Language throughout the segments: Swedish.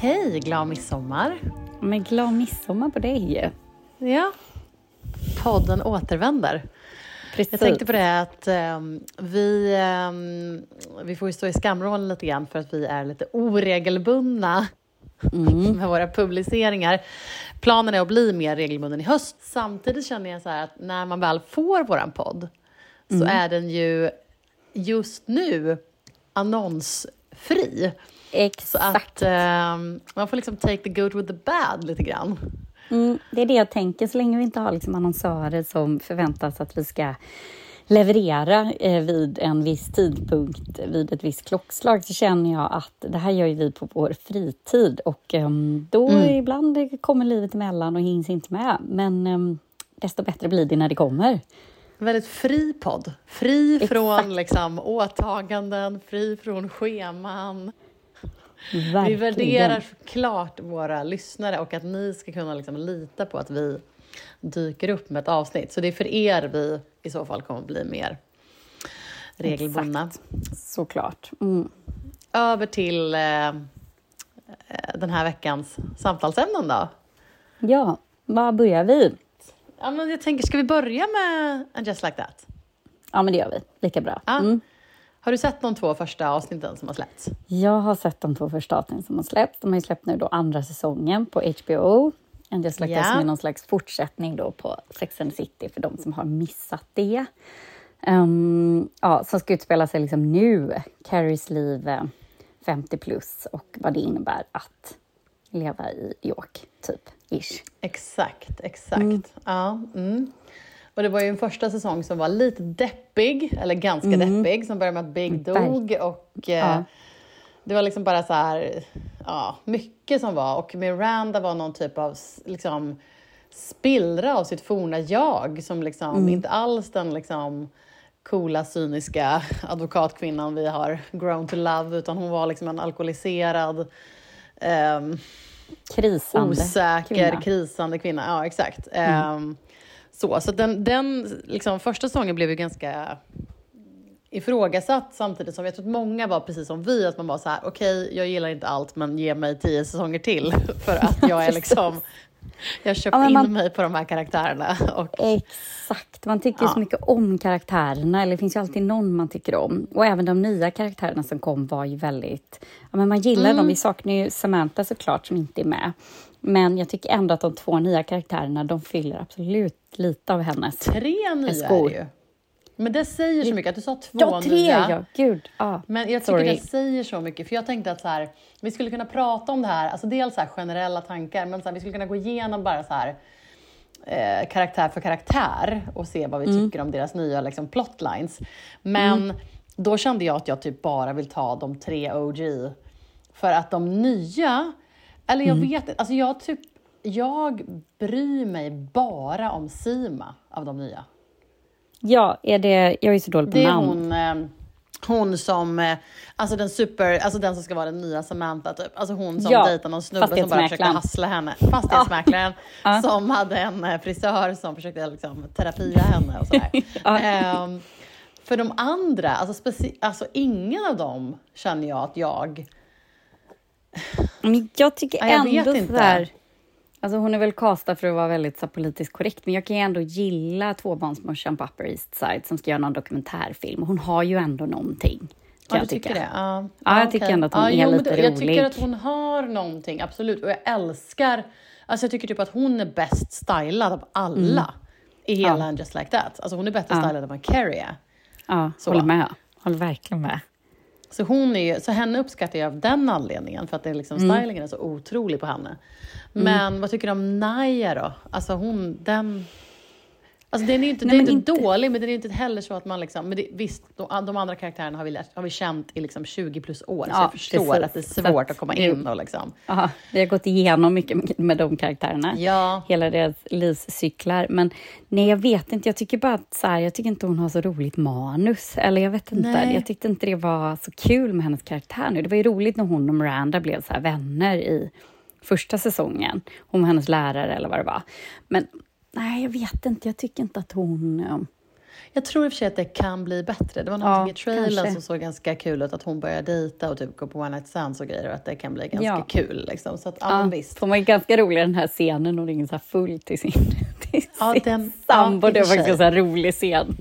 Hej, glad midsommar. Men glad midsommar på dig. Ja. Podden återvänder. Precis. Jag tänkte på det att um, vi, um, vi får ju stå i skamvrån lite grann för att vi är lite oregelbundna Mm. med våra publiceringar. Planen är att bli mer regelbunden i höst. Samtidigt känner jag så här att när man väl får våran podd så Mm. är den ju just nu annonsfri. Så Exakt. att um, man får liksom take the good with the bad lite grann. Mm, det är det jag tänker. Så länge vi inte har liksom annonsörer som förväntas att vi ska leverera eh, vid en viss tidpunkt, vid ett visst klockslag, så känner jag att det här gör ju vi på vår fritid och ehm, då Mm. ibland kommer livet emellan och hinns inte med. Men ehm, desto bättre blir det när det kommer. väldigt fri podd. Fri Exakt. från liksom, åtaganden, fri från scheman. Vi Verkligen. värderar såklart våra lyssnare och att ni ska kunna liksom, lita på att vi dyker upp med ett avsnitt. Så det är för er vi i så fall kommer bli mer regelbundna. Såklart. Mm. Över till eh, eh, den här veckans samtalsämnen då. Ja, var börjar vi? Ja, men jag tänker, ska vi börja med And Just Like That? Ja, men det gör vi. Lika bra. Ja. Mm. Har du sett de två första avsnitten som har släppts? Jag har sett de två första avsnitten som har släppts. De har ju släppt nu då andra säsongen på HBO. And just like that, som är någon slags fortsättning då på Sex and the City för de som har missat det. Um, ja, som ska utspela sig liksom nu, Carries liv eh, 50 plus och vad det innebär att leva i York, typ, ish. Exakt, exakt. Ja, mm. Och det var ju en första säsong som var lite deppig, eller ganska deppig, som började med att Big dog och eh, Ja. det var liksom bara så här, ja, mycket som var. Och Miranda var någon typ av liksom spillra av sitt forna jag som liksom inte alls den liksom coola, cyniska advokatkvinnan vi har grown to love, utan hon var liksom en alkoholiserad ehm, Krisande osäker, kvinna. krisande kvinna. Ja, exakt. Ehm, så så den, den liksom, första säsongen blev ju ganska ifrågasatt samtidigt som jag tror att många var precis som vi, att man var så här, okej, jag gillar inte allt, men ge mig tio säsonger till för att jag är liksom, jag har köpt Ja, men in man- mig på de här karaktärerna. Och, Exakt, man tycker Ja. så mycket om karaktärerna, eller det finns ju alltid någon man tycker om. Och även de nya karaktärerna som kom var ju väldigt... Ja, men man gillar Mm. dem. Vi saknar ju Samantha såklart som inte är med. Men jag tycker ändå att de två nya karaktärerna, de fyller absolut lite av hennes... tre nya är skor. det ju. Men det säger så mycket, att du sa två Ja, tre nya. ja! Gud, ja. Men jag tycker Sorry. det säger så mycket, för jag tänkte att så här, vi skulle kunna prata om det här, alltså dels så här generella tankar, men så här, vi skulle kunna gå igenom bara så här eh, karaktär för karaktär och se vad vi tycker om deras nya liksom, plotlines. Men då kände jag att jag typ bara vill ta de tre OG, för att de nya, eller jag vet inte, alltså jag typ, jag bryr mig bara om Sima av de nya. Ja, är det... Jag är så dålig på Det är namn. hon, eh, hon som, eh, alltså den super, alltså den som ska vara den nya Samantha typ. Alltså hon som Ja, dejtar någon snubbe som bara försökte hassla henne. Fastighetsmäklaren Ja. som hade en eh, frisör som försökte liksom terapia henne och sådär. Ja. Ehm, för de andra, alltså, alltså ingen av dem känner jag att jag Men jag tycker Ja, jag vet ändå inte. sådär... Alltså hon är väl castad för att vara väldigt så, politiskt korrekt, men jag kan ju ändå gilla tvåbarnsmorsan på Upper East Side som ska göra någon dokumentärfilm. Hon har ju ändå någonting, kan Ja, jag du tycker det? Ja, Ja, jag tycker okej. ändå att hon är jo, lite det- Jag tycker rolig. att hon har någonting, absolut. Och jag älskar, alltså jag tycker typ att hon är bäst stylad av alla i hela Ja. And Just Like That. Alltså hon är bättre Ja. stylad än vad Carrie är. Ja, Så. håller med. Håller verkligen med. Så, hon är så henne uppskattar jag av den anledningen, för att det är liksom, Mm. stylingen är så otrolig på henne. Men vad tycker du om Naya då? Alltså hon, den... Alltså den är ju inte, Nej, den är inte inte- dålig, men det är ju inte heller så att man liksom... Men det, visst, de, de andra karaktärerna har vi, lärt, har vi känt i liksom 20 plus år, så Ja, jag förstår precis. att det är Så svårt att komma det- in och liksom... Aha, vi har gått igenom mycket med- de karaktärerna. Ja. Hela deras livscyklar. Men nej, jag vet inte. Jag tycker bara att så här, jag tycker inte hon har så roligt manus. Eller jag vet inte. Nej. Jag tyckte inte det var så kul med hennes karaktär nu. Det var ju roligt när hon och Miranda blev så vänner i första säsongen. Hon och hennes lärare eller vad det var. Men nej, jag vet inte. Jag tycker inte att hon... Jag tror i och för sig att det kan bli bättre. Det var någonting Ja, i trailern kanske. som såg ganska kul ut, att hon börjar dejta och typ gå på one night stands och grejer och att det kan bli ganska Ja. kul. Liksom. Så att, ja, visst. För man är ganska rolig den här scenen hon ringer så här full till sin, till Ja, sin den- sambo. ja, det var faktiskt en så här rolig scen.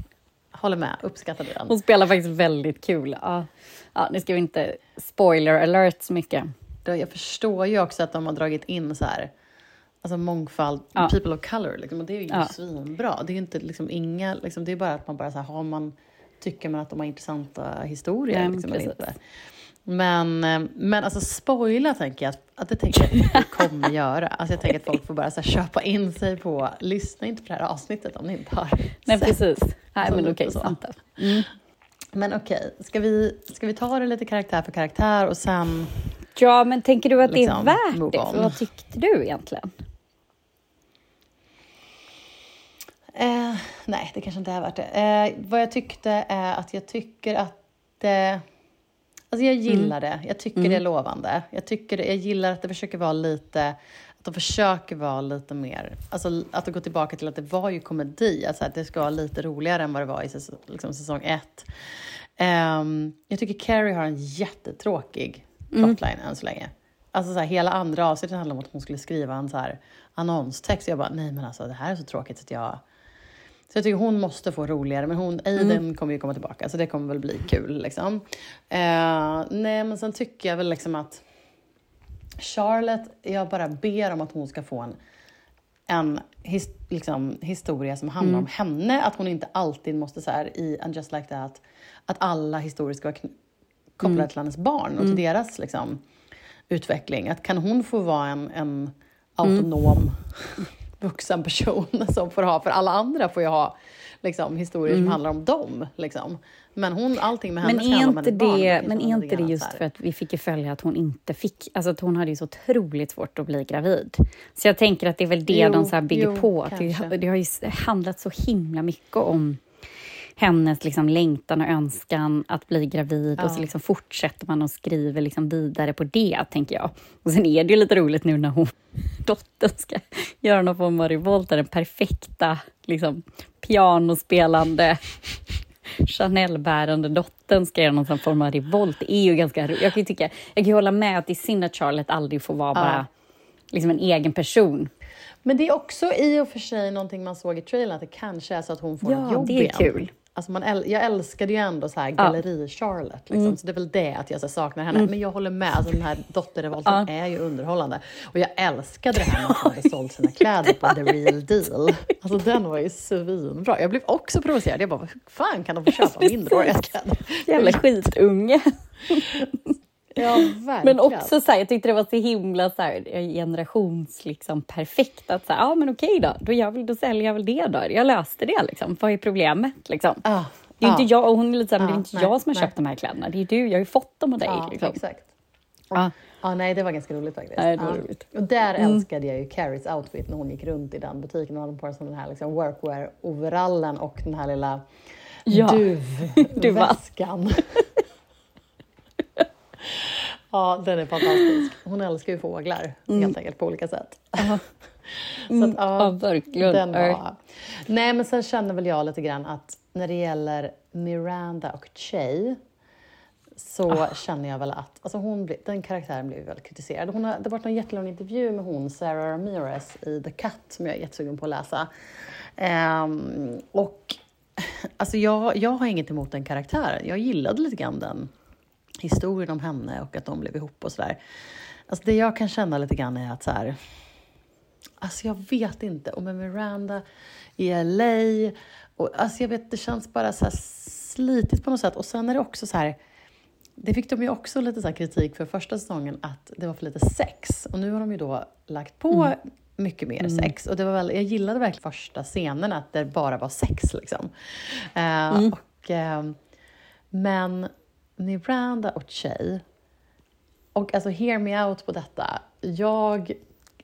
Håller med, uppskattade den. Hon spelar faktiskt väldigt kul. Ja. Ja, nu ska vi inte spoiler alert så mycket. Jag förstår ju också att de har dragit in så här, alltså mångfald, Ja. people of color, liksom, och det är ju Ja. svinbra. Det är inte liksom inga, liksom, det är bara att man bara så här, har man, tycker man att de har intressanta historier. Nej, men liksom, eller inte. Men, eh, men alltså spoila tänker jag, att, att det tänker jag inte kommer göra. Alltså jag tänker att folk får bara så här, köpa in sig på, lyssna inte på det här avsnittet om ni inte har Nej, sett. precis. Nej, men okej, det. Mm. Men okej, ska, vi, ska vi ta det lite karaktär för karaktär och sen Ja, men tänker du att det är Liksom, värt det? vad tyckte du egentligen? Eh, nej, det kanske inte är värt det. Eh, vad jag tyckte är att jag tycker att det... Alltså jag gillar det. Jag tycker det är lovande. Jag, tycker det, jag gillar att det försöker vara lite... Att de försöker vara lite mer... Alltså att gå tillbaka till att det var ju komedi. Alltså att det ska vara lite roligare än vad det var i säsong, liksom säsong ett. Ehm, jag tycker Carrie har en jättetråkig plotline än så länge. Alltså så här, hela andra avsnittet handlar om att hon skulle skriva en så här annonstext. Jag bara, nej men alltså det här är så tråkigt att jag... Så jag tycker hon måste få roligare, men hon, Aiden kommer ju komma tillbaka, så det kommer väl bli kul. Liksom. Eh, nej, men sen tycker jag väl liksom att Charlotte, jag bara ber om att hon ska få en, en his, liksom, historia som handlar om henne. Att hon inte alltid måste, så här, i And just like that, att alla historier ska vara kopplade till hennes barn och till deras liksom, utveckling. Att kan hon få vara en, en autonom vuxen person som får ha, för alla andra får ju ha liksom, historier som handlar om dem. Liksom. Men hon, allting med henne Men ska är handla om barn. Det, kanske men är inte det just för att vi fick ju följa att hon inte fick, alltså att hon hade ju så otroligt svårt att bli gravid. Så jag tänker att det är väl det Jo, de så här bygger jo, på. Att det, det har ju handlat så himla mycket om hennes liksom längtan och önskan att bli gravid och så Ja. liksom fortsätter man och skriver liksom vidare på det, tänker jag. Och sen är det ju lite roligt nu när hon, dottern ska göra någon form av revolt, den perfekta liksom, pianospelande Chanel-bärande dottern ska göra någon form av revolt. Det är ju ganska roligt. Jag kan ju tycka, jag kan ju hålla med att det är synd att Charlotte aldrig får vara bara liksom en egen person. Men det är också i och för sig någonting man såg i trailern, att det kanske är så att hon får Ja, ett jobb det är igen. kul. Alltså man äl- jag älskade ju ändå så här galleri-Charlotte, liksom. Mm. så det är väl det att jag så saknar henne. Men jag håller med, alltså den här dotterrevolten Ja. är ju underhörande. Och jag älskade det här med att hon hade sålt sina kläder på the real deal. Alltså den var ju svinbra. Jag blev också provocerad. Jag bara, hur fan kan de få köpa minderåriga kläder? Jävla skitunge. Ja, verkligen. Men också så här, jag tyckte det var så himla så här, generations liksom, perfekt. Att så här, ja men okej då, då, gör väl, då säljer jag väl det då. Jag löste det liksom. Vad är problemet liksom? Ah, Det är ah. inte jag, och hon är lite så här, men det är Ja, inte nej, jag som har nej. köpt de här kläderna. Det är du, jag har ju fått dem av dig. Ja, liksom. exakt. Ja. Ja, nej, det var ganska roligt faktiskt. Nej, det var ja. roligt. Och där älskade jag ju Carries outfit när hon gick runt i den butiken. Hon hade på sig den här liksom workwear-overallen och den här lilla Ja. Duvväskan. ja, den är fantastisk. Hon älskar ju fåglar helt enkelt på olika sätt. Så att, ja, verkligen. Den Ja. var... Nej, men sen känner väl jag lite grann att när det gäller Miranda och Che så Ah. känner jag väl att alltså hon den karaktären blev väldigt kritiserad. Hon har, det har varit en jättelång intervju med hon, Sarah Ramirez, i The Cut som jag är jättesugen på att läsa. Ehm, och alltså jag, jag har inget emot den karaktären. Jag gillade lite grann den historien om henne och att de blev ihop och sådär. Alltså det jag kan känna lite grann är att så här, Alltså jag vet inte. Och med Miranda i LA. Och alltså jag vet, det känns bara så här slitigt på något sätt. Och sen är det också så här. Det fick de ju också lite så här kritik för första säsongen att det var för lite sex. Och nu har de ju då lagt på mycket mer Mm. sex. Och det var väl, jag gillade verkligen första scenen, att det bara var sex. Liksom. Eh, Mm. och, eh, men Miranda och Shay, och alltså hear me out på detta. Jag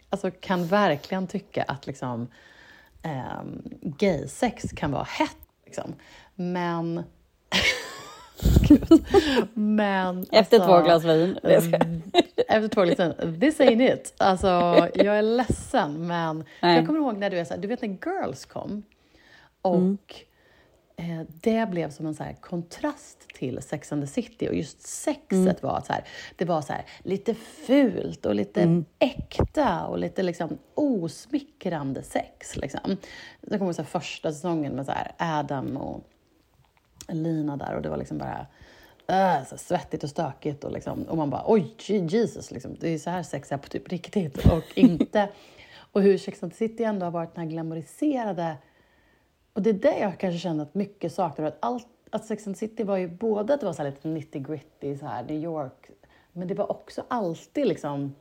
alltså, kan verkligen tycka att liksom, um, gaysex kan vara hett. Liksom. Men... Men... Efter alltså, två glas vin. Mm. Efter två glas vin. This ain't it. Alltså, jag är ledsen, men Nej. jag kommer ihåg när du är så här, du vet när Girls kom och Mm. Eh, det blev som en så kontrast till Sex and the City och just sexet Mm. var så här, det var så här, lite fult och lite Mm. äkta och lite liksom osmickrande sex. Liksom. Det kom så här första säsongen med så här Adam och Lina där och det var liksom bara äh, så svettigt och stökigt och, liksom, och man bara oj, je- Jesus, liksom, det är så här sex är på typ riktigt och inte... och hur Sex and the City ändå har varit den här glamoriserade... Och det är det jag kanske känner att mycket saknar. Att, allt, att Sex and City var ju både att det var så här lite nitty gritty, så här New York, men det var också alltid liksom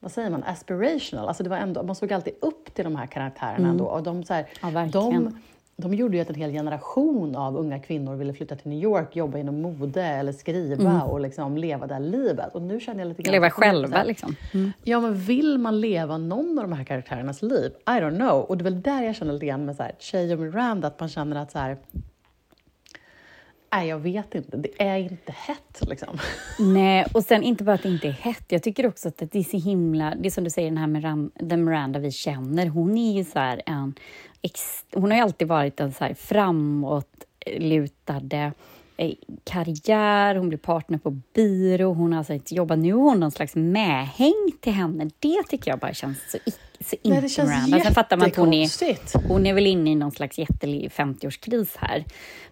vad säger man, aspirational. Alltså det var ändå, man såg alltid upp till de här karaktärerna ändå. Och de, så här, Ja, verkligen. de, de gjorde ju att en hel generation av unga kvinnor ville flytta till New York, jobba inom mode eller skriva och liksom leva det här livet. Och nu känner jag lite grann... Leva själva här- liksom. Mm. Ja, men vill man leva någon av de här karaktärernas liv? I don't know. Och det är väl där jag känner lite grann med så här, och Miranda, att man känner att så här... Nej, jag vet inte. Det är inte hett liksom. Nej, och sen inte bara att det inte är hett. Jag tycker också att det är så himla... Det är som du säger, den här Miran, den Miranda vi känner. Hon är ju så här en... Hon har ju alltid varit en så här framåtlutade eh, karriär. Hon blir partner på byrå. Hon har alltså inte jobbat. Nu har hon någon slags medhäng till henne. Det tycker jag bara känns så, så inte Miranda. Sen fattar man att hon är... Hon är väl inne i någon slags jättelig 50-årskris här.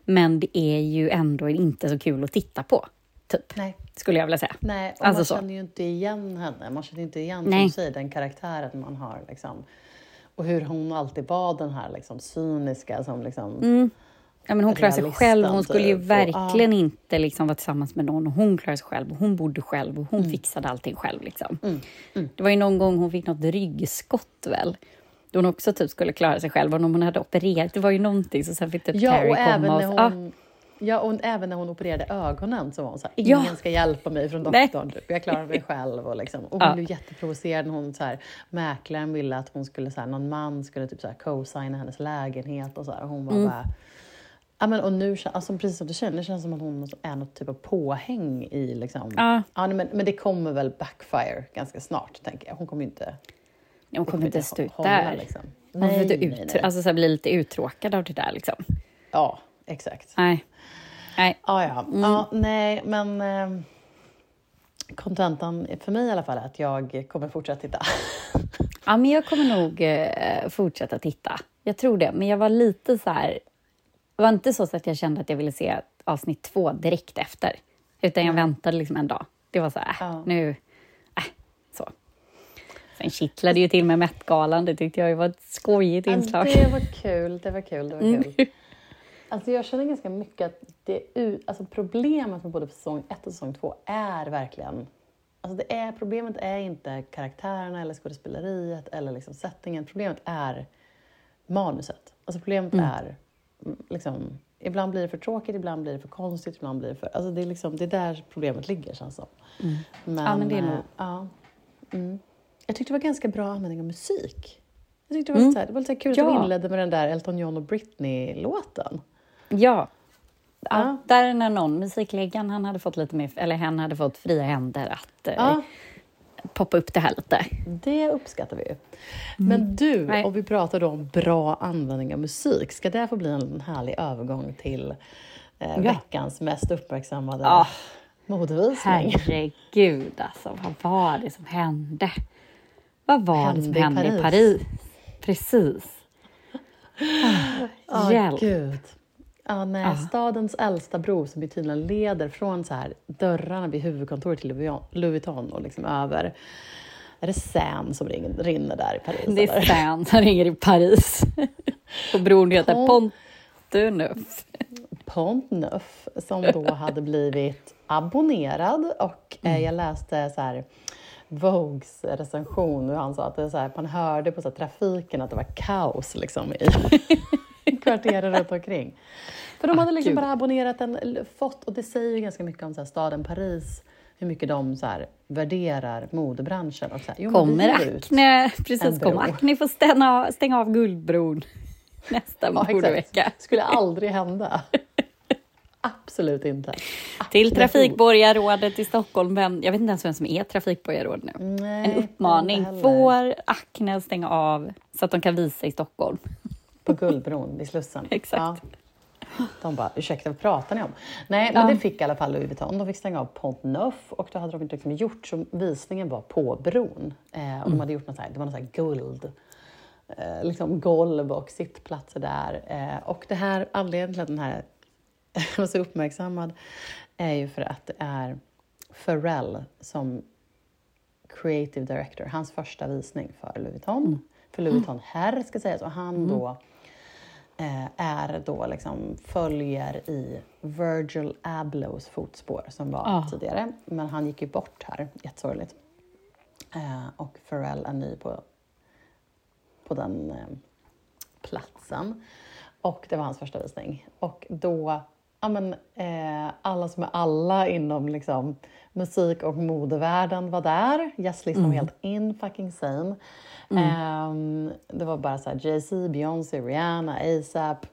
Men det är ju ändå inte så kul att titta på, typ. Nej. Skulle jag vilja säga. Nej, och Alltså man så. känner ju inte igen henne. Man känner inte igen Nej. som säger, den karaktären man har. Liksom. Och hur hon alltid var den här liksom, cyniska som liksom... Mm. Ja, men hon klarar sig själv. Hon skulle ju typ. Och, verkligen inte liksom vara tillsammans med någon. Och hon klarar sig själv och hon bodde själv och Mm. hon fixade allting själv. Liksom. Det var ju någon gång hon fick något ryggskott väl? Då hon också typ skulle klara sig själv. Och om hon hade opererat, det var ju någonting. Så sen fick typ Ja, Carrie och komma även och... när Ja, hon... Ja, och även när hon opererade ögonen så var hon så här, Ja. ingen ska hjälpa mig från Nej. doktorn. Typ. Jag klarar mig själv. Och, liksom. och hon Ja. blev jätteprovocerad när hon, så här, mäklaren ville att hon skulle, så här, någon man skulle typ så här, co-signa hennes lägenhet och så här. Och hon var Mm. bara... Ja, men, och nu, alltså, precis som du känner, det känns som att hon är något typ av påhäng i liksom... Ja. Ja, nej, men, men det kommer väl backfire ganska snart, tänker jag. Hon kommer ju inte... hon kommer inte stå ut där. Liksom. Hon Nej, inte nej, ut, nej. Alltså, så här, bli lite uttråkad av det där. Liksom. Ja, exakt. Nej. Nej. Ja, ja. Mm. ja nej, men eh, kontentan för mig i alla fall är att jag kommer fortsätta titta. Ja, men jag kommer nog eh, fortsätta titta. Jag tror det. Men jag var lite så här... Det var inte så att jag kände att jag ville se avsnitt två direkt efter. Utan jag väntade liksom en dag. Det var så här, äh, Ja. nu... Äh, så. Sen kittlade ju till med Met-galan. Det tyckte jag var ett skojigt inslag. Det var kul, det var kul, det var Mm. kul. Alltså jag känner ganska mycket att det alltså problemet med både säsong ett och säsong två är verkligen... Alltså det är, problemet är inte karaktärerna eller skådespeleriet eller liksom settingen. Problemet är manuset. Alltså problemet Mm. är mm, liksom... Ibland blir det för tråkigt, ibland blir det för konstigt, ibland blir det för... Alltså det är, liksom, det är där problemet ligger känns som. Men, Mm. Ja, men det är nog- eh, Ja. Mm. Jag tyckte det var ganska bra användning av musik. Jag tyckte det var, lite, så här, det var lite kul att Mm. Ja. de inledde med den där Elton John och Britney-låten. Ja. Ja. ja. Där när någon, musikläggaren, han hade fått lite mer, eller hen hade fått fria händer att eh, Ja, poppa upp det här lite. det uppskattar vi ju. Men du, Mm. Nej. och vi pratade om bra användning av musik. Ska det få bli en härlig övergång till eh, Ja. veckans mest uppmärksammade Ah. modevisning? Herregud, alltså. Vad var det som hände? Vad var det som Hände i hände i Paris. Paris? Precis. Ja, Hjälp. gud. Ja, nej, Ja. Stadens äldsta bro som tydligen leder från så här, dörrarna vid huvudkontoret till Louis Vuitton- och liksom över. Är det Seine som rin- rinner där i Paris? Det är? Stan som ringer i Paris. Och bron heter Pont- du Neuf. Pont Neuf som då hade blivit abonnerad och eh, jag läste så här Vogues recension hur han sa att det så här, man hörde på så här, trafiken att det var kaos liksom, i kvarteren runt omkring. För de Ah, hade liksom gud. bara abonnerat en, fått, och det säger ju ganska mycket om så här, staden Paris, hur mycket de så här, värderar modebranschen. Och så här, jo, men Kommer Acne, precis, kommer Acne få stänga, stänga av Guldbron nästa Ja, modevecka. skulle aldrig hända. Absolut inte. Till Absolut. Trafikborgarrådet i Stockholm, vem, jag vet inte ens vem som är trafikborgarråd nu. Nej, en uppmaning, får Acne stänga av så att de kan visa i Stockholm? På Guldbron vid Slussen. Exakt. Ja. De bara, ursäkta, vad pratar ni om? Nej, men Ja. det fick i alla fall Louis Vuitton. De fick stänga av Pont Neuf och då hade de inte liksom gjort, så visningen var på bron. Eh, och Mm. de hade gjort något så här, det var något så här guld, eh, liksom golv och sittplatser där. Eh, och det här, anledningen till att den här var så uppmärksammad är ju för att det är Pharrell som creative director, hans första visning för Louis Vuitton. För Louis Vuitton herr ska sägas och han då eh, är då liksom följer i Virgil Ablohs fotspår som var Ah. tidigare. Men han gick ju bort här, jättesorgligt. Eh, och Pharrell är ny på, på den eh, platsen. Och det var hans första visning. Och då, ja men eh, alla som är alla inom liksom, musik och modevärlden var där. Gästlistan var helt in fucking sane. Ehm, det var bara så här Jay-Z, Beyoncé, Rihanna, ASAP,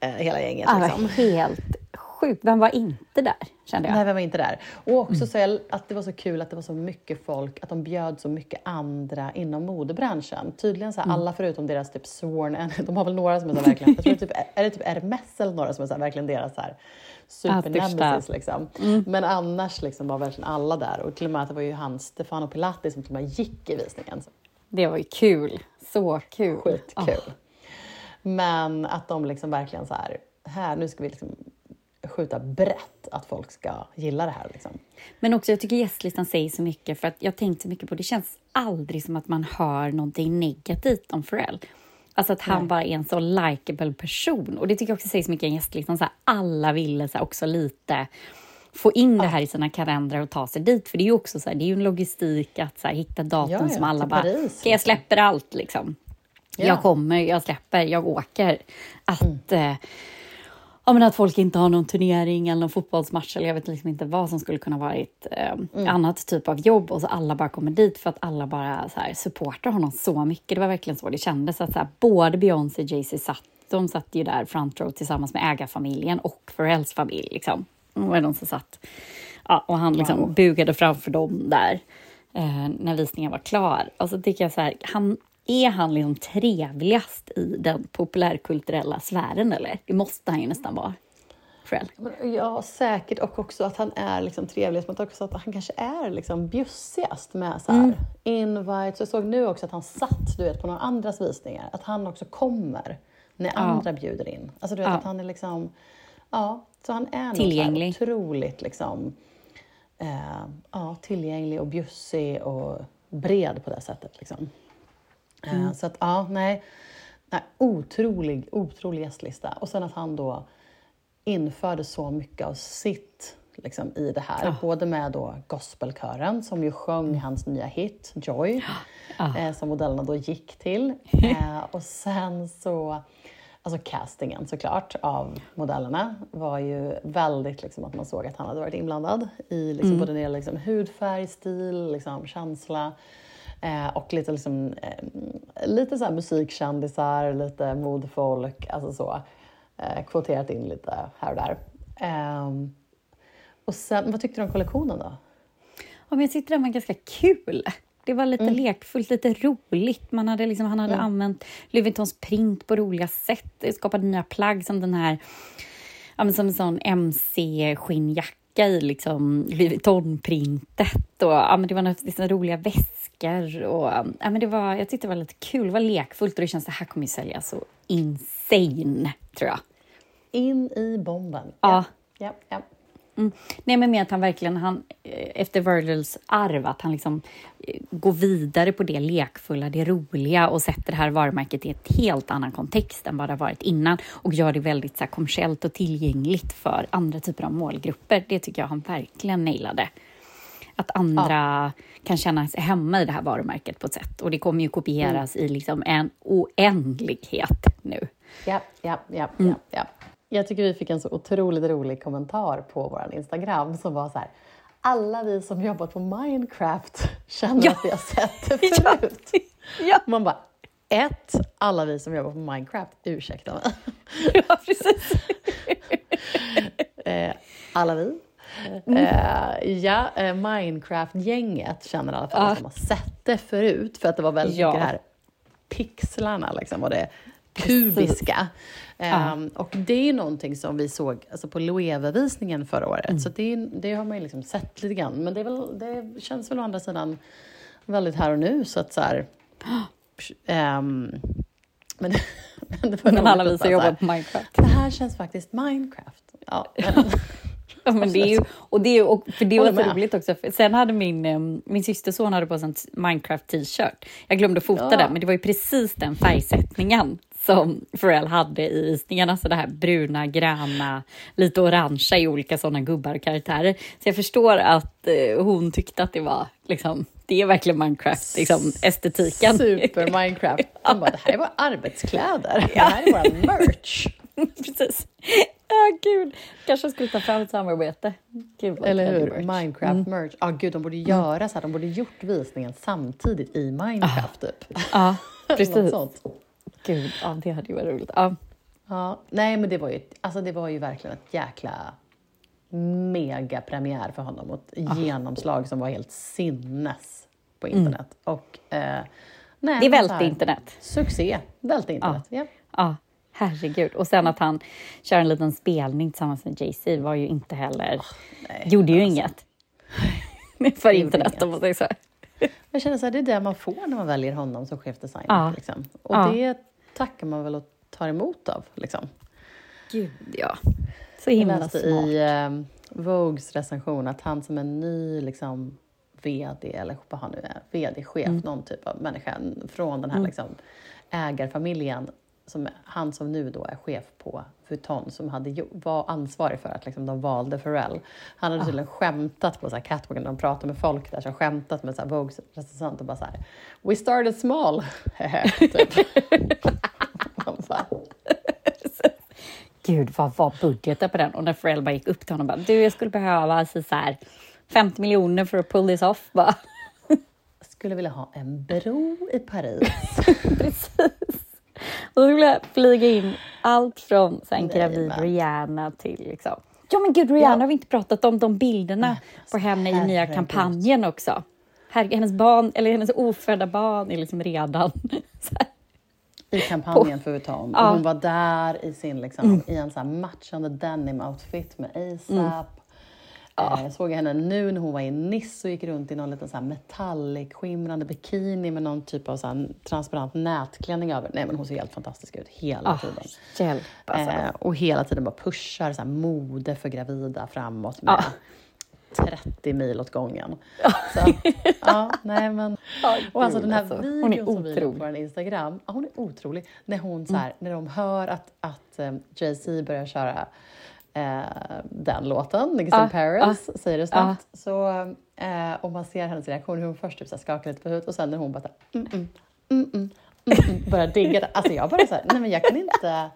eh, hela gänget. Ja, liksom. helt sjukt. Vem var inte där, kände jag. Nej, vem var inte där? Och också så jag, att det var så kul att det var så mycket folk, att de bjöd så mycket andra inom modebranschen. Tydligen så här, alla förutom deras typ sworn de har väl några som är så här, verkligen, jag tror typ, är det typ Hermes eller några som är så här, verkligen deras så här, största. supernemesis liksom. Men annars liksom var verkligen alla där och till och med att det var ju han Stefano Pilati som till och med gick i visningen. Så Det var ju kul. Så kul. Skitkul. Ah. Men att de liksom verkligen så här, här nu ska vi liksom skjuta brett att folk ska gilla det här liksom. Men också, jag tycker gästlistan säger så mycket, för att jag tänkte så mycket på det känns aldrig som att man hör någonting negativt om Pharrell. Alltså att han Nej. bara är en så likable person. Och det tycker jag också säger så mycket om gästlistan. Så här, alla ville så här, också lite få in det här i sina kalendrar och ta sig dit. För det är ju också så här, det är ju en logistik att så här, hitta datum Ja, ja, som alla bara, Paris, "Okej, jag liksom." släpper allt liksom. Ja. Jag kommer, jag släpper, jag åker. Att, eh, ja, men att folk inte har någon turnering eller någon fotbollsmatch eller jag vet liksom inte vad som skulle kunna varit eh, annat typ av jobb och så alla bara kommer dit för att alla bara så här, supportar honom så mycket. Det var verkligen så det kändes att så här, både Beyoncé och Jay-Z satt, de satt ju där front row tillsammans med ägarfamiljen och Pharrells familj liksom. Det var de som satt. Ja, och han liksom Wow. bugade framför dem där eh, när visningen var klar. Och så tycker jag så här, han, är han liksom trevligast i den populärkulturella sfären eller? Det måste han ju nästan vara. Ja, säkert. Och också att han är liksom trevlig, men också att han kanske är liksom bjussigast med så här, invites. Jag såg nu också att han satt du vet, på några andras visningar, att han också kommer när andra bjuder in. Alltså du vet Ja. att han är liksom, ja, så han är Tillgänglig. Så här otroligt liksom, eh, ja, tillgänglig och bjussig och bred på det sättet. Liksom. Eh, Så att ja, nej, nej, otrolig, otrolig gästlista. Och sen att han då införde så mycket av sitt liksom, i det här. Både med då gospelkören som ju sjöng hans nya hit Joy, eh, som modellerna då gick till. Eh, och sen så, alltså castingen såklart av modellerna var ju väldigt liksom att man såg att han hade varit inblandad i liksom, både när det liksom, hudfärg, stil, liksom, känsla. Eh, och lite, liksom, eh, lite så här musikkändisar, lite modefolk, alltså så. Eh, kvoterat in lite här och där. Ehm, och sen, vad tyckte du om kollektionen då? Ja, men jag tyckte den var ganska kul. Det var lite lekfullt, lite roligt. Man hade liksom, han hade använt Louis Vuittons print på roliga sätt. Skapat nya plagg som den här, ja, som en sån MC-skinnjacka i liksom Louis Vuitton-printet. Och, ja, men det var liksom, roliga väskor. Och, ja, men det var, jag tyckte det var lite kul, det var lekfullt och det känns det här kommer ju sälja så insane, tror jag. In i bomben. Ja. ja, ja. Mm. Nej, men med att han verkligen, han, eh, efter Virgils arv, att han liksom eh, går vidare på det lekfulla, det roliga och sätter det här varumärket i ett helt annan kontext än vad det har varit innan och gör det väldigt så här, kommersiellt och tillgängligt för andra typer av målgrupper. Det tycker jag han verkligen nailade. Att andra kan känna sig hemma i det här varumärket på ett sätt. Och det kommer ju kopieras i liksom en oändlighet nu. Ja, ja, ja, ja, ja. Jag tycker vi fick en så otroligt rolig kommentar på vår Instagram som var så här. Alla vi som jobbat på Minecraft känner Ja. att vi har sett det Ja. förut. Ja, Man bara, ett, alla vi som jobbar på Minecraft, ursäkta mig. ja precis. Eh, alla vi. Mm. Eh, ja, eh, Minecraft-gänget känner i alla fall Ja. att de har sett det förut, för att det var väldigt Ja. mycket det här pixlarna liksom, och det kubiska. Ehm, och det är någonting som vi såg alltså på Loewe-visningen förra året, Mm. så det, det har man ju liksom sett lite grann. Men det, är väl, det känns väl å andra sidan väldigt här och nu, så att så här, ehm, men, men det var Men alla att vi som jobbar på Minecraft. Det här känns faktiskt Minecraft. Ja, men, Ja, men det är ju, och det är, och för det var så roligt också. Sen hade min, em, min systerson hade på sig en Minecraft t-shirt. Jag glömde fota Ja. den, men det var ju precis den färgsättningen som Pharrell hade i visningarna. Så det här bruna, gröna, lite orangea i olika sådana gubbar och karaktärer. Så jag förstår att eh, hon tyckte att det var liksom, det är verkligen Minecraft, liksom estetiken. Super Minecraft. De bara, det här är våra arbetskläder. Det här är vår merch. Precis. Ja, gud. Kanske skulle ta fram ett samarbete. Gud, Eller hur? merch. Mm. Minecraft merch. Ja, gud, de borde göra så här. De borde gjort visningen samtidigt i Minecraft, typ. Ja, Något precis. Gud, ja, det hade ju varit roligt. Ja. Ja, nej, men det var ju, alltså, det var ju verkligen ett jäkla megapremiär för honom och ett Ah. genomslag som var helt sinnes på internet. Och, eh, nej, Mm. Det välte här, internet. Succé. Välte internet, ja. Ja, herregud. Och sen att han kör en liten spelning tillsammans med Jay-Z var ju inte heller... nej, gjorde ju alltså. inget. För internet, om man säger så. Jag känner så här, det är det man får när man väljer honom som chefdesigner. Ja. Liksom. Och Ja. det tackar man väl och tar emot av. Liksom. Gud, ja. Så Jag himla läste smart. i eh, Vogues recension att han som en ny liksom, VD, eller vad han nu är, VD-chef, Mm. någon typ av människa från den här liksom, ägarfamiljen, som, han som nu då är chef på Vuitton, som hade, var ansvarig för att liksom, de valde Pharrell. Han Ah. hade tydligen skämtat på så här, catwalken, de pratade med folk där, så skämtat med så här, Vogues recensent och bara så här, We started small, typ. Bara, Gud, vad var budgeten på den? Och när Pharrell bara gick upp till honom och bara, du, jag skulle behöva alltså, så här, 50 miljoner för att pull this off. Bara, skulle vilja ha en bro i Paris. Precis. Och så skulle jag flyga in allt från så en Nej, gravid. Rihanna till liksom... Ja men gud, Rihanna Ja. har vi inte pratat om de bilderna på henne i nya kampanjen också. Herregud, hennes barn, eller hennes ofödda barn är liksom redan... I kampanjen för Vuitton. Ja. Och hon var där i sin liksom, i en så matchande denim-outfit med ASAP. Eh, Jag såg henne nu när hon var i Nice och gick runt i någon liten så här metallic skimrande bikini med någon typ av så transparent nätklänning över. Nej men hon ser helt fantastisk ut hela Ah, tiden. hjälp alltså. Eh, och hela tiden bara pushar så här mode för gravida framåt med Ja. 30 mil åt gången. Så, ja, nej men. Och alltså den här alltså. videon som vi på vår Instagram, ja, hon är otrolig. När, hon, så här, när de hör att, att um, Jay-Z börjar köra eh, den låten, Ja, in Paris, säger det snabbt. Så, eh, och man ser hennes reaktion, hur hon först typ skakar lite på huvudet och sen när hon bara mm, mm, mm, mm, mm, mm, börjar digga det. Alltså jag bara så här, nej men jag kan inte,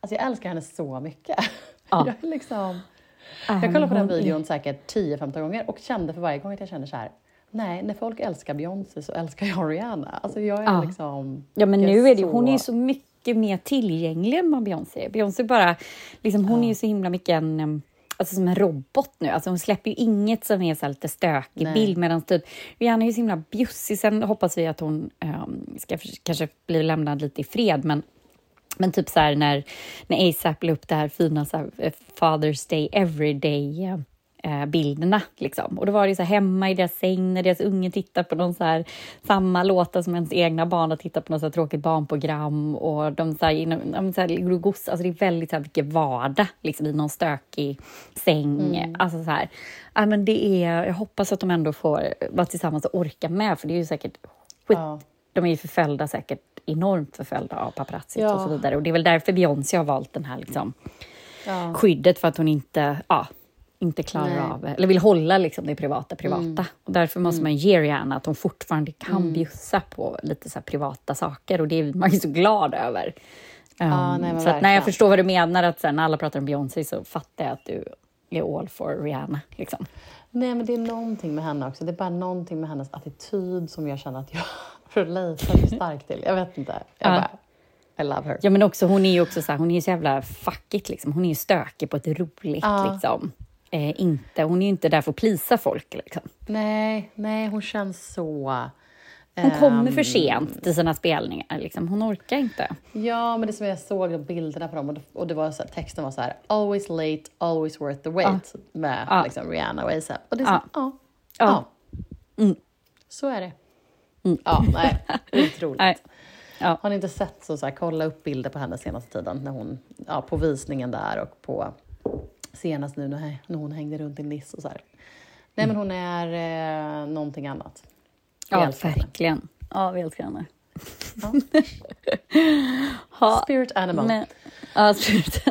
alltså jag älskar henne så mycket. Ja. Jag liksom... Ah, Jag kollade på den videon säkert 10-15 gånger och kände för varje gång att jag kände så här, nej, när folk älskar Beyoncé så älskar jag Rihanna. Alltså jag är liksom... Ja, men nu är det, hon är ju så mycket mer tillgänglig än vad Beyoncé är. Beyoncé bara, liksom, hon är ju så himla mycket en, alltså som en robot nu. Alltså hon släpper ju inget som är så lite stökig Nej. bild medan typ Rihanna är ju så himla bjussig. Sen hoppas vi att hon em, ska för, kanske bli lämnad lite i fred, men men typ så här när, när ASAP la upp det här fina så här, eh, Father's Day Everyday eh, bilderna. Liksom. Och då var det så här hemma i deras säng när deras unge tittar på någon så här, samma låtar som ens egna barn har tittat på något så här tråkigt barnprogram. Och de så här, inom, så här, och alltså det är väldigt så här, mycket vardag liksom, i någon stökig säng. Alltså så här, ja, men det är, jag hoppas att de ändå får vara tillsammans och orka med, för det är ju säkert skit Ja. de är ju förföljda, säkert enormt förföljda av paparazzi Ja. och så vidare. Och det är väl därför Beyoncé har valt den här liksom, Ja. skyddet, för att hon inte, ja, inte klarar Nej. Mm. av, eller vill hålla liksom det privata privata. Och därför måste man ge Rihanna att hon fortfarande kan bjussa på lite så här privata saker och det är man ju så glad över. Um, nej, men så att när jag förstår vad du menar, att så här, när alla pratar om Beyoncé så fattar jag att du är all for Rihanna. Liksom. Nej, men det är någonting med henne också. Det är bara någonting med hennes attityd som jag känner att jag relaterar så starkt till. Jag vet inte. Jag Ja. bara, I love her. Ja, men också, hon är ju också så här, hon är så jävla fuckigt liksom. Hon är ju stökig på ett roligt Ja. liksom. Eh, inte, hon är ju inte där för att plisa folk liksom. Nej, nej, hon känns så... Hon kommer ehm, för sent till sina spelningar. Liksom. Hon orkar inte. Ja, men det som jag såg de bilderna på dem och det, och det var så här, texten var så här always late, always worth the wait med Ja. liksom, Rihanna och ASAP. Och det är så, Ja. ja. Mm. Så är det. Ja, nej, otroligt. Nej. Ja. Har ni inte sett så, så här, kolla upp bilder på henne senaste tiden när hon, ja, på visningen där och på senast nu när, hon hängde runt i Nice och så här. Nej, men hon är eh, någonting annat. Vi Ja, henne. verkligen. Ja, vi älskar henne. Ja. Ha, Spirit animal. men, ja. Spirit,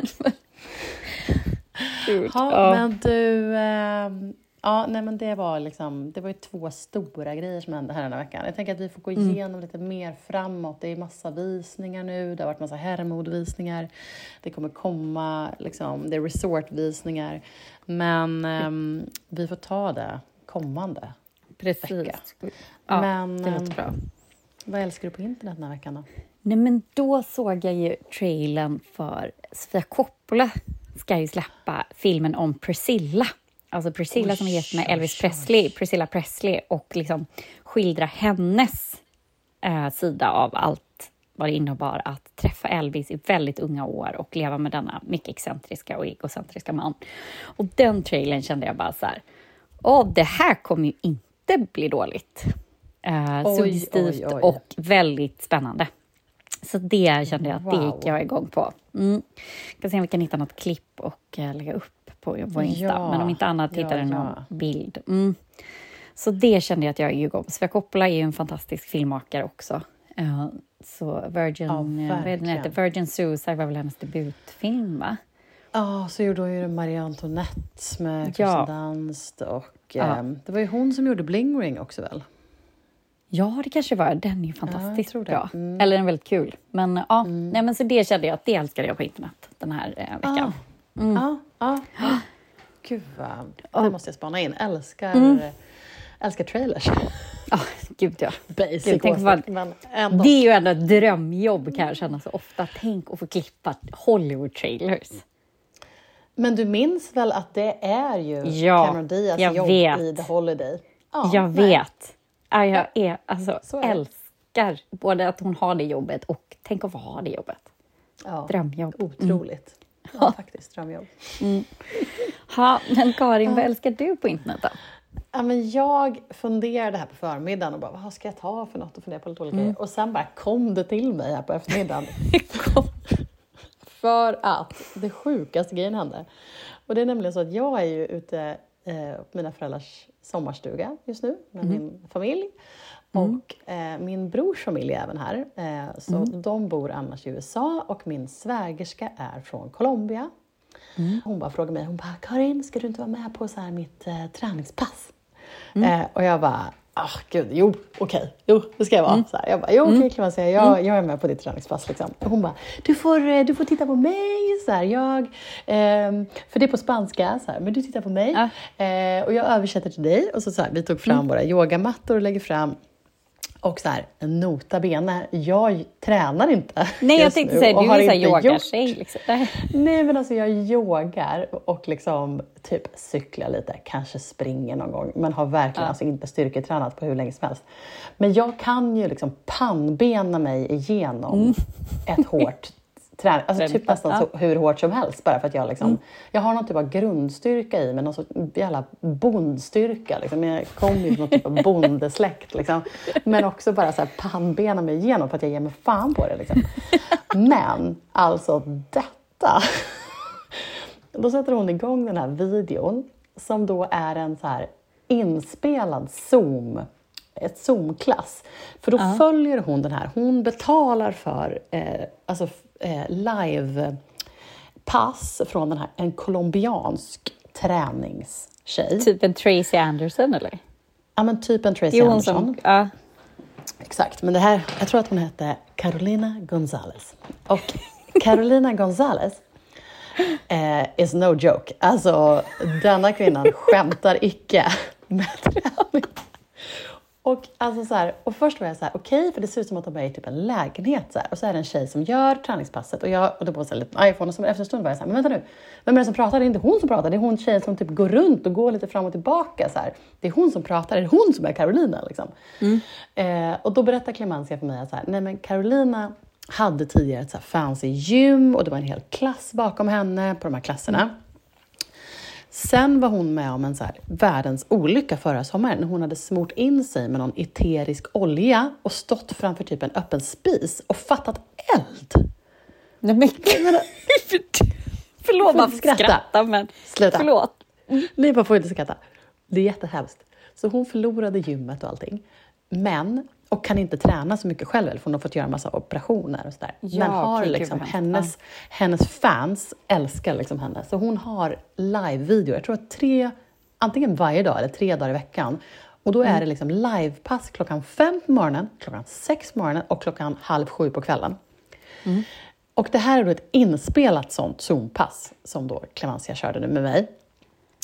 Ja, ja. men du... ehm, ja, nej, men det var liksom... Det var ju två stora grejer som hände här den här veckan. Jag tänker att vi får gå Mm. igenom lite mer framåt. Det är massa visningar nu. Det har varit massa herrmodvisningar. Det kommer komma liksom... Det är resortvisningar. Men ehm, vi får ta det kommande. Precis. vecka. Ja, Men, det ehm, låter bra. Vad älskar du på internet den här veckan då? Nej, men då såg jag ju trailern för Sofia Coppola ska ju släppa filmen om Priscilla. Alltså Priscilla Oj, som är gift med Elvis oj. Presley, Priscilla Presley och liksom skildra hennes eh, sida av allt vad det innebar att träffa Elvis i väldigt unga år och leva med denna mycket excentriska och egocentriska man. Och den trailern kände jag bara så här, åh, det här kommer ju inte bli dåligt. Eh, Oj, suggestivt och väldigt spännande. Så det kände jag att det Wow. gick jag igång på. Mm. Ska se om vi kan hitta något klipp och eh, lägga upp på vår Insta. Ja, Men om inte annat ja, hittar du någon ja. bild. Mm. Så det kände jag att jag gick igång. Sofia Coppola är ju en fantastisk filmmakare också. Eh, så Virgin, Ja, eh, vad är heter? Virgin Suicide var väl hennes debutfilm, va? Ja, så gjorde hon ju Marie Antoinette med Ja. Dunst och Ja. ehm, det var ju hon som gjorde Bling Ring också väl? Ja, det kanske var. Den är ju fantastiskt det. bra. Mm. Eller den är väldigt kul. Men ja, nej, men så det kände jag att det älskade jag på internet den här eh, veckan. Ja, ja, ja. Gud vad... Ja. Det måste jag spana in. Älskar, Mm. älskar trailers. Ja, gud ja. Basic Gud, tänk vad-. Det är ju ändå ett drömjobb kan jag känna så ofta. Tänk att få klippa Hollywood-trailers. Men du minns väl att det är ju Ja, Cameron Diaz jag jobb vet. i The Holiday? Ja, jag nej. vet. Ja, jag är, alltså, Så är älskar både att hon har det jobbet och tänk att få ha det jobbet. Ja. Drömjobb. Otroligt. Ja, faktiskt. Drömjobb. Ha, men Karin, vad älskar du på internet då? Ja, men jag funderade här på förmiddagen och bara, vad ska jag ta för något och fundera på lite olika grejer. Och sen bara kom det till mig här på eftermiddagen. för att det sjukaste grejen hände. Och det är nämligen så att jag är ju ute eh, på mina föräldrars sommarstuga just nu med min familj. Och eh, min brors familj är även här. Eh, så de bor annars i USA och min svägerska är från Colombia. Hon bara frågade mig, hon bara, Karin, ska du inte vara med på så här mitt eh, träningspass? Eh, och jag bara, ah gud, jo, okej, jo, det ska jag vara. Så här, jag bara, jo, okej, kan man säga, jag, jag är med på ditt träningspass. Liksom. Och hon bara, du får, eh, du får titta på mig, så här, jag, ehm, för det är på spanska, så här, men du tittar på mig Ja. eh, och jag översätter till dig. Och så, så här, vi tog fram våra yogamattor och lägger fram och så här, nota bene, jag tränar inte Nej, jag tänkte säga, du är gjort- yogatjej. Liksom. Nej. Men alltså jag yogar och liksom typ cyklar lite, kanske springer någon gång, men har verkligen alltså inte styrketränat på hur länge som helst. Men jag kan ju liksom pannbena mig igenom ett hårt träning, alltså typ Träningspass, nästan så, hur hårt som helst bara för att jag liksom, jag har någon typ av grundstyrka i mig, någon sorts jävla bondstyrka liksom. Jag kommer ju från någon typ av bondesläkt liksom. Men också bara så här pannbena mig igenom för att jag ger mig fan på det liksom. Men alltså detta. Då sätter hon igång den här videon som då är en så här inspelad Zoom, ett Zoom-klass. För då följer hon den här, hon betalar för eh, alltså, eh, live-pass från den här, en colombiansk träningstjej. Typ en Tracy Anderson eller? Ja, men typ en Tracy Anderson. som... Ja. Exakt, men det här, jag tror att hon hette Carolina Gonzales. Och Carolina Gonzales eh, is no joke. Alltså, denna kvinnan skämtar icke med träning. Och, alltså så här, och först var jag så här, okej, för det ser ut som att de är i typ en lägenhet. Så här, och så är det en tjej som gör träningspasset och jag och då på en liten iPhone. Och så efter en stund var jag så här, men vänta nu, vem är det som pratar? Det är inte hon som pratar, det är hon tjejen som typ går runt och går lite fram och tillbaka. Så här. Det är hon som pratar, det är hon som är Carolina. Liksom. Eh, och då berättar Clemencia för mig att så nej men Carolina hade tidigare ett så fancy gym och det var en hel klass bakom henne på de här klasserna. Sen var hon med om en så här, världens olycka förra sommaren när hon hade smort in sig med någon eterisk olja och stått framför typ en öppen spis och fattat eld. Nej, men Förlåt, får man får skratta. skratta, men... Sluta. Förlåt. Nej, man får inte skratta. Det är jättehemskt. Så hon förlorade gymmet och allting. Men, och kan inte träna så mycket själv, för hon har fått göra massa operationer och sådär. Ja, Men har gud liksom, hemskt. hennes, hennes fans älskar liksom henne. Så hon har live-video, jag tror att tre, antingen varje dag eller tre dagar i veckan. Och då Mm. är det liksom livepass klockan fem på morgonen, klockan sex på morgonen och klockan halv sju på kvällen. Mm. Och det här är då ett inspelat sånt Zoom-pass som då Clemencia körde nu med mig.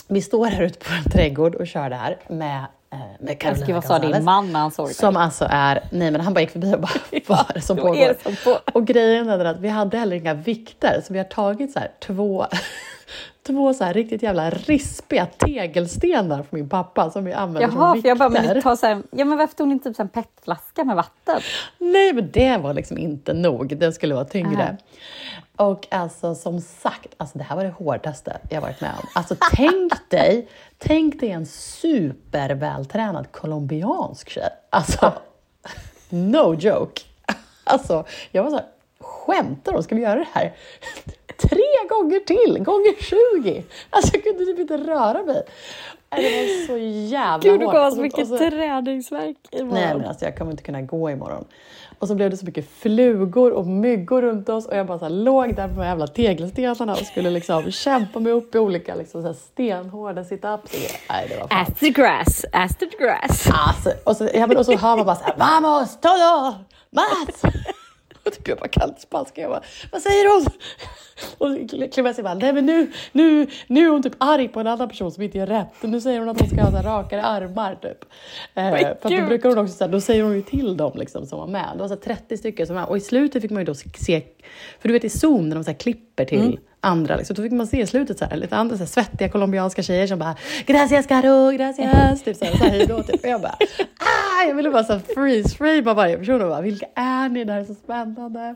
Vi står här ute på en trädgård och kör det här med, med Carolina vad sa din man när han såg dig? Som alltså är, nej men han bara gick förbi och bara, vad är det som pågår? Och grejen är att vi hade heller inga vikter, så vi har tagit så här två, två så här riktigt jävla rispiga tegelstenar från min pappa som vi använder Jaha, som för jag bara, men vikter. ni tar så här, ja men varför tog ni inte typ en petflaska med vatten? Nej, men det var liksom inte nog. Den skulle vara tyngre. Aha. Och alltså som sagt, alltså det här var det hårdaste jag varit med om. Alltså tänk dig, tänk dig en supervältränad colombiansk tjej. Alltså, no joke. Alltså, jag var så här, skämtar de? Ska vi göra det här? Tre gånger till, gånger 20! Alltså jag kunde typ inte röra mig. Nej, Det var så jävla Gud, du hårt. gav Och så så- mycket så- träningsvärk imorgon. Nej men alltså jag kommer inte kunna gå imorgon. Och så blev det så mycket flugor och myggor runt oss och jag bara så här, låg där på de jävla tegelstenarna och skulle liksom kämpa mig upp i olika liksom, så här, stenhårda situps. Nej det var fan. As the grass, as the grass. Alltså, och, så, ja, men, och så hör man bara så här, vamos, todo, Mats! Och typ jag kan inte spanska. Jag bara, vad säger hon? Och Clemency bara, nej men nu, nu, nu är hon typ arg på en annan person som inte gör rätt. Nu säger hon att hon ska ha så rakare armar typ. Eh, för att då brukar hon också, så här, då säger hon ju till dem liksom som var med. Det var så här 30 stycken som var med. Och i slutet fick man ju då se, för du vet i Zoom när de så klipper till andra, liksom, då fick man se i slutet så här, lite andra så här, svettiga colombianska tjejer som bara gracias Caro, gracias, typ så här, så här, hej då, typ. Och jag bara, ah, jag ville bara så här freeze frame varje person och bara, vilka är ni? Det här är så spännande.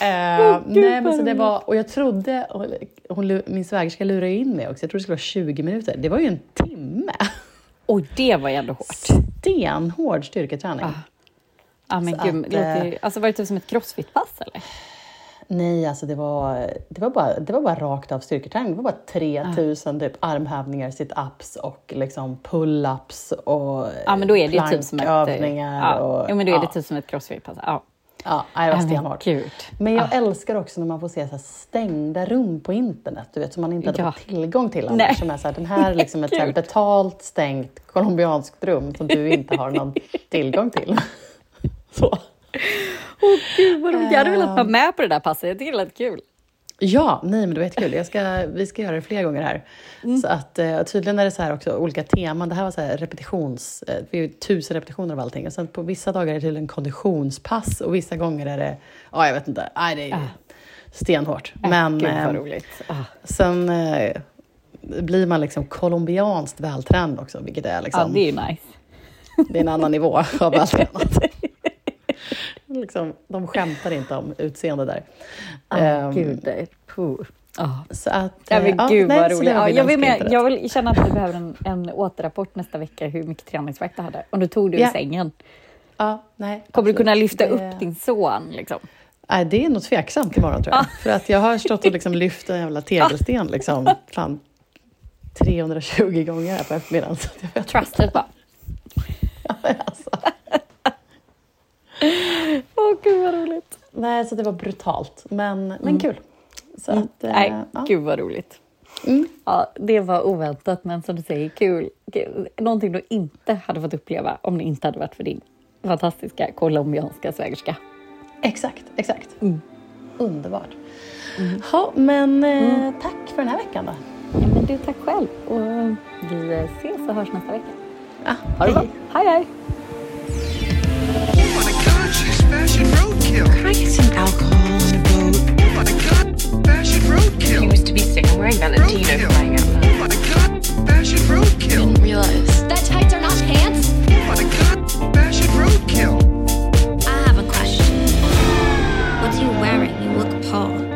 Eh, nej, men så det var, och jag trodde, och hon, min svägerska lurade in mig också, jag trodde det skulle vara 20 minuter. Det var ju en timme. Oj, det var ju ändå hårt. Stenhård styrketräning. Ja, men Så gud, att, det låter, eh, alltså var det typ som ett crossfit-pass eller? Nej, alltså det var, det, var bara, det var bara rakt av styrketräning. Det var bara 3000 typ armhävningar, sit-ups och liksom pull-ups och Ja, men då är det ju typ som ett... plankövningar. Ja, och, ja, men då är det ja, typ som ett crossfit-pass. Ja. Ja, det var Ja, stenhårt. Men jag älskar också när man får se så stängda rum på internet, du vet, som man inte hade Ja. fått tillgång till annars. Som är så här, den här är liksom ett så här betalt, stängt colombianskt rum som du inte har någon tillgång till. Så. Gud, vad roligt. Jag hade velat vara med på det där passet. Jag tycker det lät kul. Ja, nej men det var jättekul. Jag ska, vi ska göra det fler gånger här. Så att, eh, tydligen är det så här också olika teman. Det här var så här repetitions... eh, Vi har ju tusen repetitioner av allting. Och sen på vissa dagar är det tydligen konditionspass och vissa gånger är det... Ja, jag vet inte. Nej, det är stenhårt. Men Gud, vad eh, roligt. Ah. sen eh, blir man liksom colombianskt vältränad också, vilket är Ja, liksom... det är nice. Det är en annan nivå av vältränat. Liksom, de skämtar inte om utseende där. Ah, Ehm, gud, det är... Puh. Ah. Så att, Ja, men eh, gud vad roligt. Ja, jag, vill med, jag vill känna att du behöver en, en återrapport nästa vecka hur mycket träningsvärk du hade. Om du tog det ur Ja. sängen. Ja, nej, Kommer du absolut. kunna lyfta Det- upp din son? Liksom? Nej, det är nog tveksamt imorgon tror jag. För att jag har stått och liksom lyft en jävla tegelsten liksom, fan, 320 gånger här på eftermiddagen. Så jag vet Trusted bara. alltså. Gud vad roligt. Nej, så det var brutalt, men, men kul. Så att, eh, Mm. Nej, ja. gud vad roligt. Ja, det var oväntat, men som du säger, kul. kul. Någonting du inte hade fått uppleva om det inte hade varit för din fantastiska colombianska svägerska. Exakt, exakt. Underbart. Ja, men eh, tack för den här veckan då. Ja, men du, tack själv. Och vi ses och hörs nästa vecka. Ja, Ha det bra. Hej, hej! old-fashioned roadkill. Can some alcohol on a boat? Oh my god, fashion roadkill. He used to be sick. I'm wearing Valentino roadkill. out. Oh my god, fashion roadkill. Didn't realize that tights are not pants. Oh my god, fashion roadkill. I have a question. What are you wearing? You look poor.